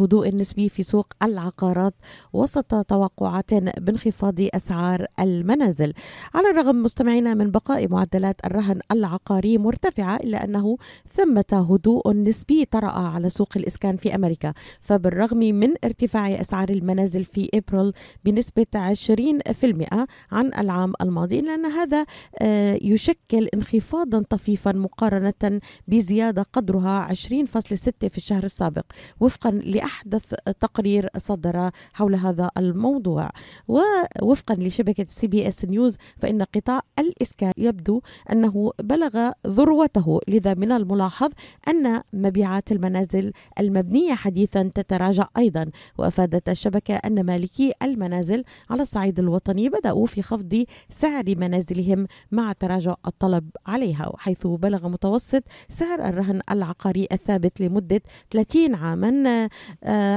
هدوء نسبي في سوق العقارات وسط توقعات بانخفاض أسعار المنازل. على الرغم مستمعينا من بقاء معدلات الرهن العقاري مرتفعة إلا أنه ثمة هدوء نسبي طرأ على سوق الإسكان في أمريكا، فبالرغم من ارتفاع أسعار المنازل في إبريل بنسبة 20% عن العام الماضي إلا أن هذا آه، يشكل انخفاضا طفيفا مقارنة بزيادة قدرها 20.6 في الشهر السابق وفقا لأحدث تقرير صدر حول هذا الموضوع. ووفقا لشبكة CBS News فإن قطاع الإسكان يبدو أنه بلغ ذروته. لذا من الملاحظ أن مبيعات المنازل المبنية حديثا تتراجع أيضا. وأفادت الشبكة أن مالكي المنازل على الصعيد الوطني بدأوا في خفض سعر منازلهم مع تراجع الطلب عليها حيث بلغ متوسط سعر الرهن العقاري الثابت لمدة 30 عاما.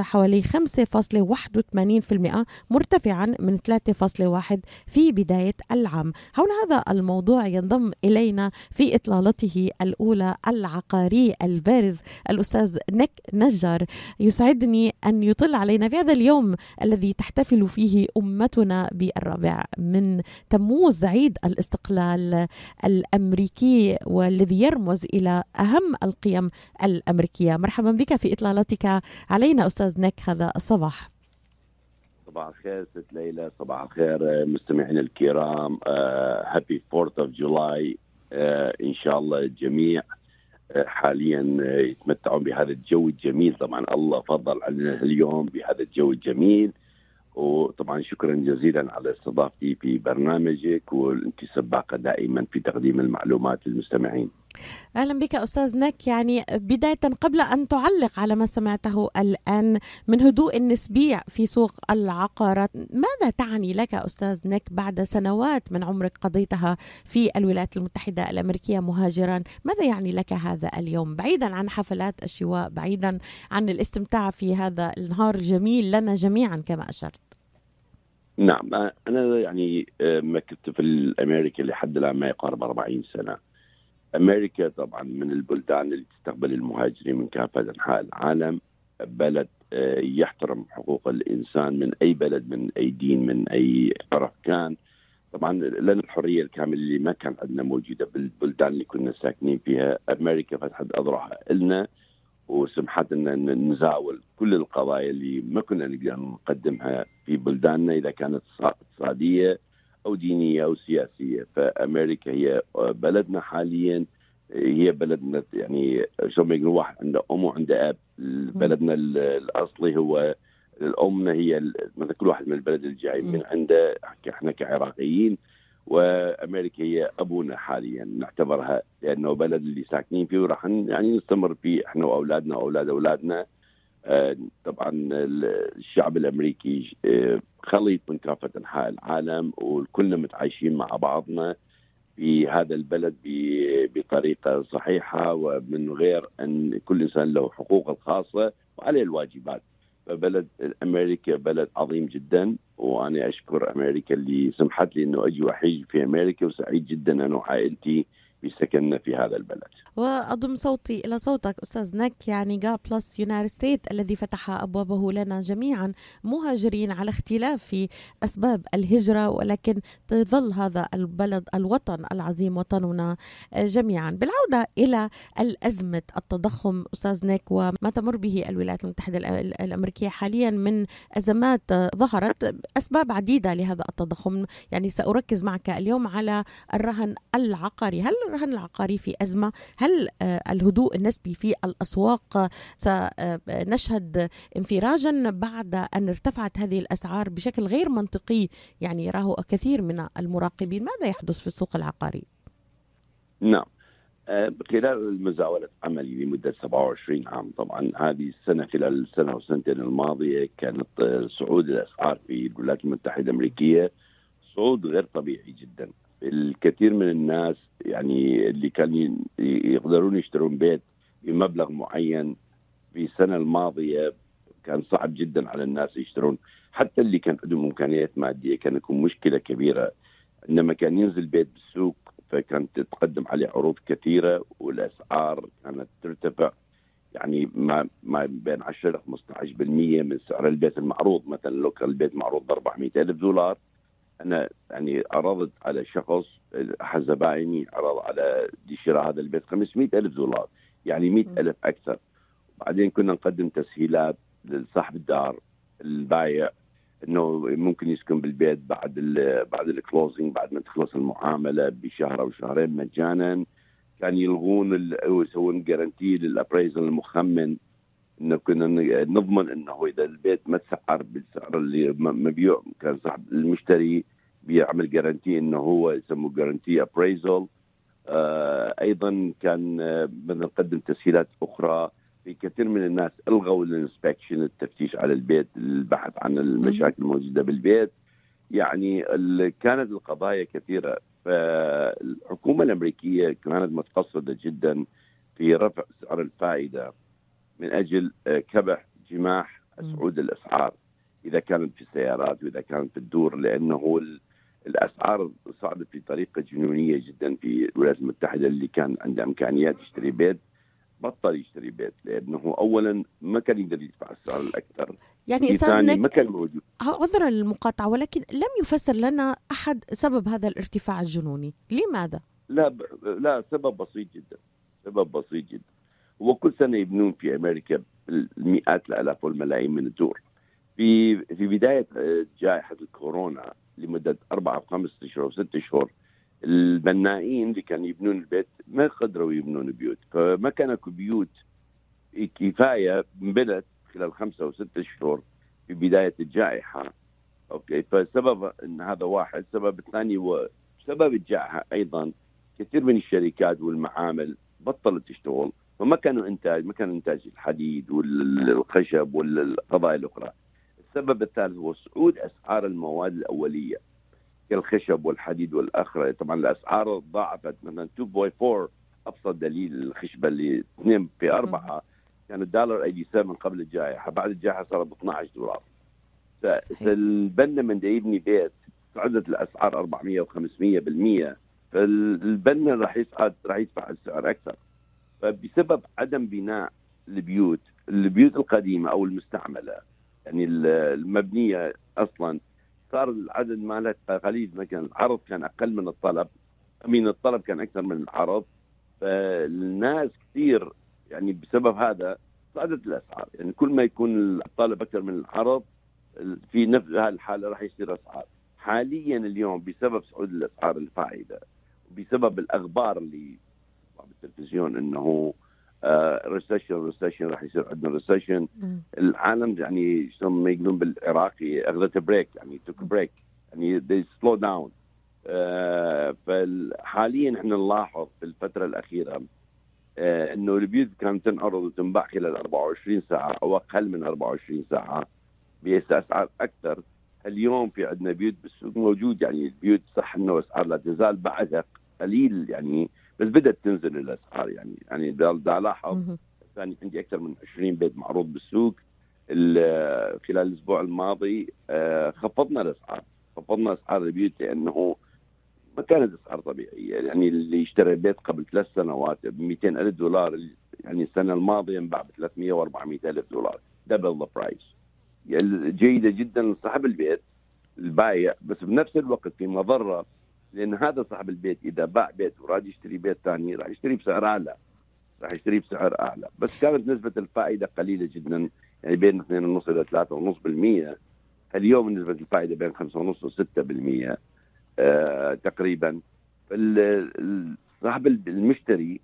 حوالي 5.81% مرتفعا من 3.1 في بداية العام. حول هذا الموضوع ينضم إلينا في إطلالته الأولى العقاري البارز الأستاذ نك نجار. يسعدني أن يطل علينا في هذا اليوم الذي تحتفل فيه أمتنا بالرابع من تموز عيد الاستقلال الأمريكي والذي يرمز إلى أهم القيم الأمريكية. مرحبا بك في إطلالتك علينا أستاذ نك هذا الصباح. صباح الخير ست ليلى صباح الخير مستمعينا الكرام happy 4 of July إن شاء الله الجميع uh, حاليا يتمتعون بهذا الجو الجميل. طبعا الله فضل علينا اليوم بهذا الجو الجميل. وطبعا شكرا جزيلا على استضافتي في برنامجك وانت سباقه دائما في تقديم المعلومات للمستمعين. أهلا بك أستاذ نك يعني بداية قبل أن تعلق على ما سمعته الآن من هدوء نسبي في سوق العقارات ماذا تعني لك أستاذ نك بعد سنوات من عمرك قضيتها في الولايات المتحدة الأمريكية مهاجرا؟ ماذا يعني لك هذا اليوم؟ بعيدا عن حفلات الشواء بعيدا عن الاستمتاع في هذا النهار الجميل لنا جميعا كما أشرت. نعم أنا يعني مكثت في الأمريكا لحد الآن ما يقارب 40 سنة. أمريكا طبعا من البلدان اللي تستقبل المهاجرين من كافه انحاء العالم بلد يحترم حقوق الإنسان من أي بلد من أي دين من أي طرف كان. طبعا لنا الحرية الكاملة اللي ما كان عندنا موجودة بالبلدان اللي كنا ساكنين فيها. أمريكا فتحت اذرعها لنا وسمحت لنا نزاول كل القضايا اللي ما كنا نقدر نقدمها في بلداننا إذا كانت اقتصادية أو دينية أو سياسية. فأمريكا هي بلدنا حاليا هي بلدنا يعني شو ما يقولوا واحد عنده أم وعنده أب. بلدنا الأصلي هو الامنا هي مثل كل واحد من البلد اللي جاي من عنده إحنا كعراقيين. وأمريكا هي أبونا حاليا نعتبرها لأنه بلد اللي ساكنين فيه وراح يعني نستمر فيه إحنا وأولادنا واولاد أولادنا. طبعا الشعب الأمريكي آه خليط من كافة أنحاء العالم وكلنا متعايشين مع بعضنا في هذا البلد بطريقة صحيحة ومن غير أن كل إنسان له حقوقه الخاصة وعليه الواجبات. فبلد أمريكا بلد عظيم جدا وأنا أشكر أمريكا اللي سمحت لي إنه أجي وأحيي في أمريكا وسعيد جدا أنا وعائلتي بسكننا في هذا البلد. وأضم صوتي إلى صوتك أستاذ نك يعني جا بلس يونايتد الذي فتح أبوابه لنا جميعا مهاجرين على اختلاف أسباب الهجرة ولكن تظل هذا البلد الوطن العظيم وطننا جميعا. بالعودة إلى الأزمة التضخم أستاذ نك وما تمر به الولايات المتحدة الأمريكية حاليا من أزمات ظهرت أسباب عديدة لهذا التضخم. يعني سأركز معك اليوم على الرهن العقاري. هل الرهن العقاري في أزمة؟ هل الهدوء النسبي في الأسواق؟ سنشهد انفراجا بعد أن ارتفعت هذه الأسعار بشكل غير منطقي يعني يراه كثير من المراقبين. ماذا يحدث في السوق العقاري؟ نعم. خلال مزاولة عملي لمدة 27 عام طبعا هذه السنة خلال السنة والسنتين الماضية كانت صعود الأسعار في الولايات المتحدة الأمريكية صعود غير طبيعي جدا. الكثير من الناس يعني اللي كانوا يقدرون يشترون بيت بمبلغ معين في السنة الماضية كان صعب جدا على الناس يشترون. حتى اللي كان عندهم إمكانيات مادية كان يكون مشكلة كبيرة. عندما كان ينزل بيت بالسوق فكانت تتقدم عليه عروض كثيرة والأسعار كانت ترتفع. يعني ما ما بين 10 ل 15% من سعر البيت المعروض. مثلا لو كان البيت معروض ب 400 ألف دولار أنا يعني عرضت على شخص احد زبايني عرض على شراء هذا البيت 500 ألف دولار يعني 100 ألف أكثر. بعدين كنا نقدم تسهيلات لصاحب الدار البايع إنه ممكن يسكن بالبيت بعد ال بعد ال closing بعد ما تخلص المعاملة بشهر أو شهرين مجانا. كان يلغون يسوون guarantee لل appraisal المخمن. إنه كنا نضمن إنه إذا البيت ما تسعر بالسعر اللي مبيوع كان صاحب المشتري بيعمل جارنتي إنه هو يسموه جارنتي ابريزل آه أيضا كان آه بنقدم تسهيلات أخرى. في كثير من الناس ألغوا الإنسبكشن التفتيش على البيت البحث عن المشاكل الموجودة بالبيت. يعني كانت القضايا كثيرة. فالحكومة الأمريكية كانت متقصدة جدا في رفع سعر الفائدة. من أجل كبح جماح صعود الأسعار. إذا كانت في السيارات وإذا كانت في الدور لأنه الأسعار صعدت بطريقه جنونية جدا في الولايات المتحدة اللي كان عنده إمكانيات يشتري بيت بطل يشتري بيت لأنه اولا ما كان يقدر يدفع السعر الأكثر. يعني ما كان موجود. عذرا للمقاطعة ولكن لم يفسر لنا أحد سبب هذا الارتفاع الجنوني. لماذا؟ لا ب... لا سبب بسيط جدا سبب بسيط جدا. هو كل سنة يبنون في أمريكا المئات الآلاف والملايين من الدور. في في بداية جائحة الكورونا لمدة اربعه أو خمس أشهر أو ست أشهر البنائين اللي كانوا يبنون البيت ما قدروا يبنون بيوت. فما كان أكو بيوت كفاية انبنت خلال خمسة أو ستة أشهر في بداية الجائحة. أوكي فسبب إن هذا واحد. السبب الثاني هو سبب الجائحة أيضا كثير من الشركات والمعامل بطلت تشتغل. فما كانوا انتاج ما كان إنتاج الحديد والخشب والقضايا الأخرى. السبب الثالث هو صعود أسعار المواد الأولية كالخشب والحديد والاخره طبعا الأسعار ضاعفت مثلا 2.4 أبسط دليل الخشبة اللي 2 في 4 كان الدولار 87 قبل الجائحة. بعد الجائحة صار ب 12 دولار فالبنا من يبني بيت صعدت الأسعار 400 و500% فالبنا راح يصعد راح يدفع السعر أكثر. فبسبب عدم بناء البيوت البيوت القديمة أو المستعملة يعني المبنية أصلا صار العدد مالها قليل مثلا العرض كان أقل من الطلب امين الطلب كان أكثر من العرض فالناس كثير يعني بسبب هذا صعدت الأسعار. يعني كل ما يكون الطلب أكثر من العرض في نفس الحالة راح يصير أسعار. حاليا اليوم بسبب صعود الأسعار الفائدة بسبب الاخبار اللي بالتلفزيون إنه recession uh, recession راح يصير عندنا recession العالم يعني شلون ما يقولون بالعراقي اخذت break يعني took break يعني they slow down. uh, فحاليا إحنا نلاحظ في الفترة الأخيرة uh, إنه البيوت كانت تنعرض وتنباع خلال 24 ساعة أو أقل من 24 ساعة باسعار أكثر. اليوم في عندنا بيوت بالسوق موجود يعني البيوت صح إنه اسعار لا تزال بعدها قليل يعني بس بدأت تنزل الاسعار يعني. يعني دا الاحظ ثاني عندي أكثر من 20 بيت معروض بالسوق. خلال الأسبوع الماضي آه، خفضنا الأسعار. خفضنا أسعار البيوت لأنه ما كانت أسعار طبيعية. يعني اللي اشترى بيت قبل ثلاث سنوات ب 200 ألف دولار يعني السنة الماضية انباع ب 300 و 400 ألف دولار. double the price جيدة جدا لصاحب البيت البايع بس بنفس الوقت في مضرة لأن هذا صاحب البيت إذا باع بيت وراد يشتري بيت ثاني راح يشتري بسعر أعلى راح يشتري بسعر أعلى. بس كانت نسبة الفائدة قليلة جدا يعني بين 2.5 إلى 3.5% اليوم نسبة الفائدة بين 5.5 و 6% آه تقريبا. صاحب المشتري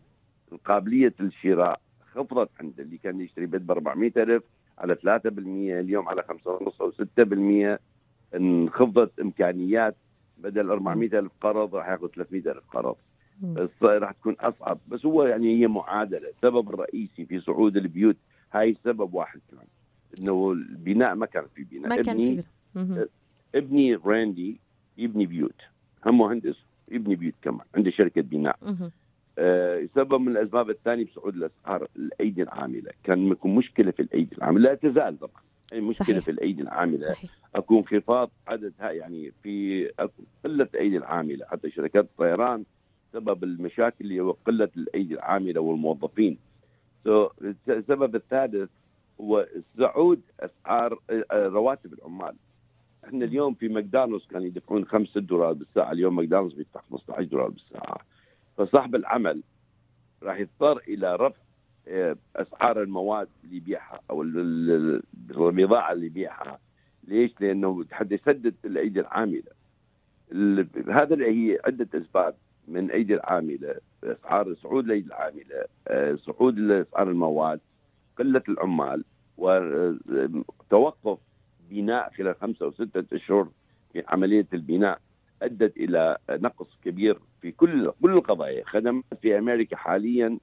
قابليه الشراء خفضت عنده اللي كان يشتري بيت ب 400000 على 3% اليوم على 5.5 أو 6% انخفضت إمكانيات بدل 400 ألف قرض راح ياخذ 300 ألف قرض. بس راح تكون أصعب. بس هو يعني هي معادلة. السبب الرئيسي في صعود البيوت هاي سبب واحد كمان. إنه البناء ما كان في بناء. ما كان ابني في ابني راندي يبني بيوت. هم مهندس يبني بيوت كمان. عنده شركة بناء. آه سبب من الأسباب الثانية بصعود الأسعار الأيدي العاملة. كان مشكلة في الأيدي العاملة. لا تزال طبعا. أي مشكلة صحيح. في الأيدي العاملة. صحيح. اكو انخفاض عددها يعني في قلة الأيدي العاملة. حتى شركات الطيران سبب المشاكل اللي هو قلة الأيدي العاملة والموظفين. السبب الثالث هو صعود أسعار آه، رواتب العمال. إحنا اليوم في ماكدونالدز كانوا يدفعون 5 دولار بالساعة. اليوم ماكدونالدز بيدفع 15 دولار بالساعة. فصاحب العمل راح يضطر إلى رفع أسعار المواد اللي يبيعها أو البضاعة اللي يبيعها. ليش؟ لأنه حتى يسدد الأيدي العاملة. هذا هي عدة أسباب من أيدي العاملة. أسعار صعود الأيدي العاملة آه، صعود أسعار المواد قلة العمال وتوقف بناء خلال خمسة أو ستة أشهر في عملية البناء أدت إلى نقص كبير في كل كل القضايا خدمات في أمريكا حاليا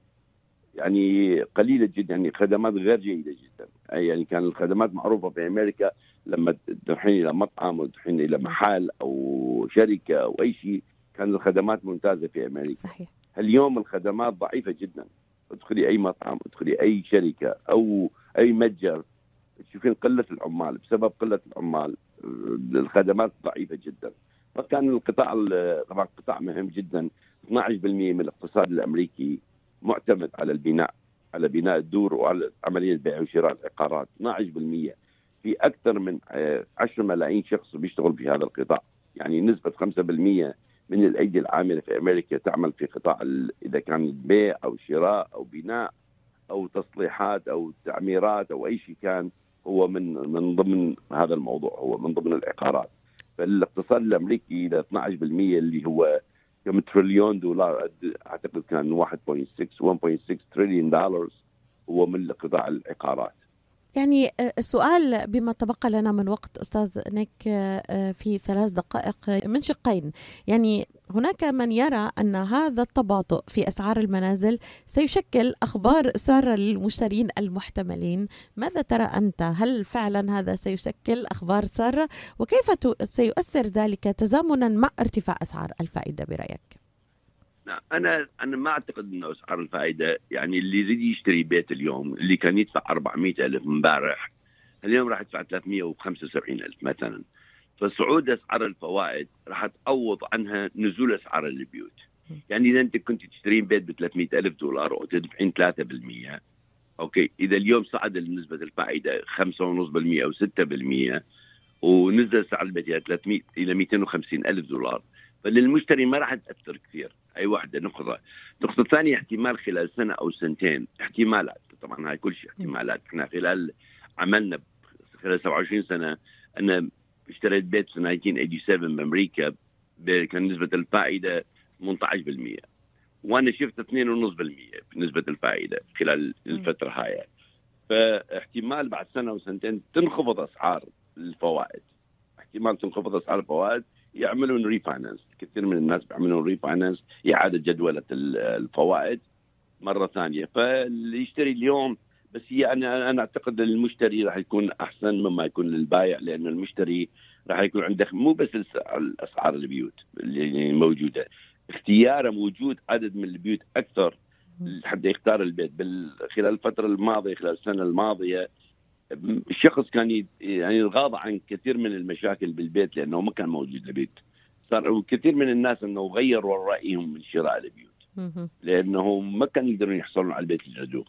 يعني قليلة جدا يعني خدمات غير جيدة جدا. يعني كان الخدمات معروفة في أمريكا لما تروحين إلى مطعم أو تروحين إلى محل أو شركة أو أي شيء كان الخدمات ممتازة في أمريكا. صحيح. اليوم الخدمات ضعيفة جدا. ادخلي أي مطعم ادخلي أي شركة أو أي متجر تشوفين قلة العمال. بسبب قلة العمال الخدمات ضعيفة جدا. فكان القطاع طبعا قطاع مهم جدا. 12% من الاقتصاد الأمريكي معتمد على البناء على بناء الدور وعلى عملية بيع وشراء العقارات. 12% في أكثر من 10 آه، ملايين شخص بيشتغل في هذا القطاع. يعني نسبة 5% من الأيدي العاملة في أمريكا تعمل في قطاع إذا كان بيع أو شراء أو بناء أو تصليحات أو تعميرات أو أي شيء كان هو من من ضمن هذا الموضوع هو من ضمن العقارات. فالاقتصاد الأمريكي إلى 12% اللي هو كم تريليون دولار أعتقد كان 1.6 1.6 تريليون دولار هو من قطاع العقارات. يعني آه، السؤال بما تبقى لنا من وقت أستاذ نيك آه، في ثلاث دقائق من شقين. يعني هناك من يرى أن هذا التباطؤ في أسعار المنازل سيشكل أخبار ساره للمشترين المحتملين. ماذا ترى أنت؟ هل فعلا هذا سيشكل أخبار ساره وكيف سيؤثر ذلك تزامنا مع ارتفاع أسعار الفائدة برأيك؟ أنا أنا ما أعتقد إنه أسعار الفائدة يعني اللي يريد يشتري بيت اليوم اللي كان يدفع 400 ألف امبارح اليوم راح يدفع 375 ألف مثلا. فصعود أسعار الفوائد راح تعوض عنها نزول أسعار البيوت. يعني إذا أنت كنت تشترين بيت ب 300 ألف دولار وتدفعين 3% أوكي إذا اليوم صعد نسبة الفائدة 5.5% أو 6% ونزل سعر البيت إلى 300 إلى 250 ألف دولار. فللمشتري ما راح تأثر كثير. أي واحدة نقطة. النقطة الثانية احتمال خلال سنة أو سنتين. احتمالات. طبعا هاي كل شيء احتمالات. إحنا خلال عملنا خلال 27 سنة أنا اشتريت بيت في 1987 بامريكا كان نسبة الفائدة 18% وأنا شفت 2.5% في نسبه الفائدة خلال الفترة هاي. فاحتمال بعد سنة وسنتين تنخفض أسعار الفوائد. احتمال تنخفض أسعار الفوائد يعملون refinance كثير من الناس بيعملون refinance إعادة جدولة الفوائد مرة ثانية. فاللي يشتري اليوم بس هي أنا أنا أعتقد المشتري راح يكون أحسن مما يكون للبايع لأن المشتري راح يكون عنده مو بس اسعار البيوت اللي موجودة اختياره موجود عدد من البيوت أكثر حتى يختار البيت. خلال الفترة الماضية خلال السنة الماضية الشخص كان يعني يتغاضى عن كثير من المشاكل بالبيت لأنه ما كان موجود البيت صار كثير من الناس إنه غيروا رأيهم من شراء البيوت لأنه ما كانوا يقدرون يحصلون على البيت اللي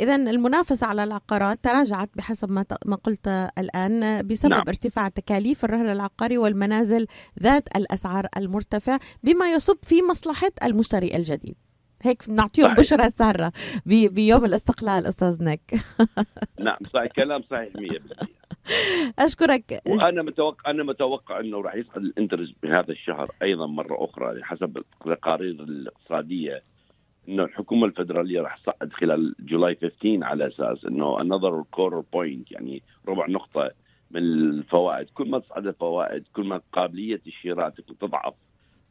إذا المنافسة على العقارات تراجعت بحسب ما ما قلت الآن بسبب نعم. ارتفاع تكاليف الرهن العقاري والمنازل ذات الأسعار المرتفعة بما يصب في مصلحة المشتري الجديد. هيك بنعطيهم بشرى سارة بيوم الاستقلال أستاذ نك. نعم صحيح كلام صحيح 100% أشكرك. وأنا متوقع أنا متوقع إنه راح يصعد الانترست بهذا الشهر أيضا مرة أخرى حسب التقارير الاقتصادية إنه الحكومة الفدرالية راح تصعد خلال July 15 على أساس إنه another quarter point يعني ربع نقطة من الفوائد. كل ما تصعد الفوائد كل ما قابلية الشراء تضعف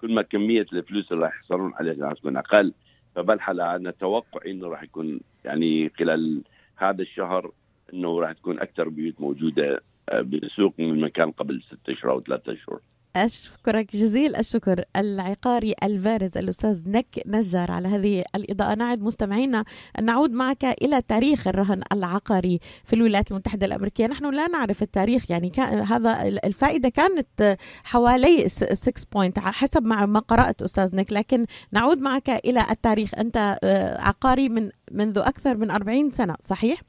كل ما كمية الفلوس اللي راح يحصلون عليها تكون أقل فبالحالة أنا توقعي أنه راح يكون يعني خلال هذا الشهر أنه راح تكون أكثر بيوت موجودة آه، بالسوق من ما كان قبل ستة أشهر أو ثلاثة أشهر. أشكرك جزيل الشكر العقاري البارز الأستاذ نك نجار على هذه الإضاءة. نعد مستمعينا أن نعود معك إلى تاريخ الرهن العقاري في الولايات المتحدة الأمريكية. نحن لا نعرف التاريخ يعني كان هذا الفائدة كانت حوالي 6 بوينت حسب ما قرأت أستاذ نك لكن نعود معك إلى التاريخ. أنت آه، عقاري من منذ أكثر من 40 سنة صحيح؟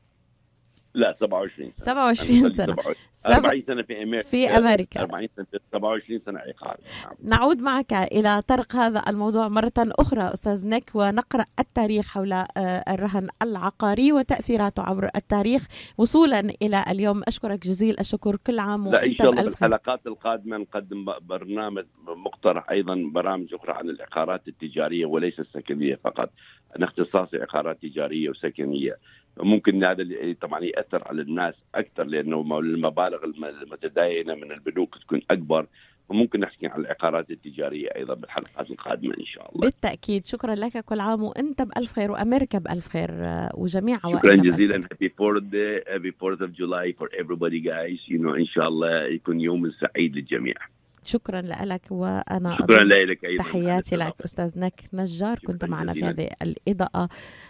لا 27 سنة. 27 سنة. 40 سنة في أمريكا. في أمريكا. 40 سنة 27 سنة عقار. نعم. نعود معك إلى طرق هذا الموضوع مرة أخرى أستاذ نك ونقرأ التاريخ حول آه، الرهن العقاري وتأثيراته عبر التاريخ. وصولا إلى اليوم أشكرك جزيل الشكر كل عام لا إن شاء الله الحلقات القادمة نقدم برنامج مقترح أيضا برامج أخرى عن العقارات التجارية وليس السكنية فقط. أنا اختصاصي عقارات تجارية وسكنية. ممكن هذا طبعا يأثر على الناس أكثر لأنه المبالغ المتداينة من البنوك تكون أكبر. وممكن نحكي عن العقارات التجارية أيضا بالحلقات القادمة إن شاء الله. بالتأكيد. شكرا لك كل عام وأنت بألف خير وأمريكا بألف خير آه، وجميع شكرا جزيلا. happy Fourth happy Fourth of July for everybody guys you know إن شاء الله يكون يوم سعيد للجميع. شكرا لك وأنا شكرا لك أيضا تحياتي لك أستاذ نك نجار. كنت معنا في هذه الإضاءة.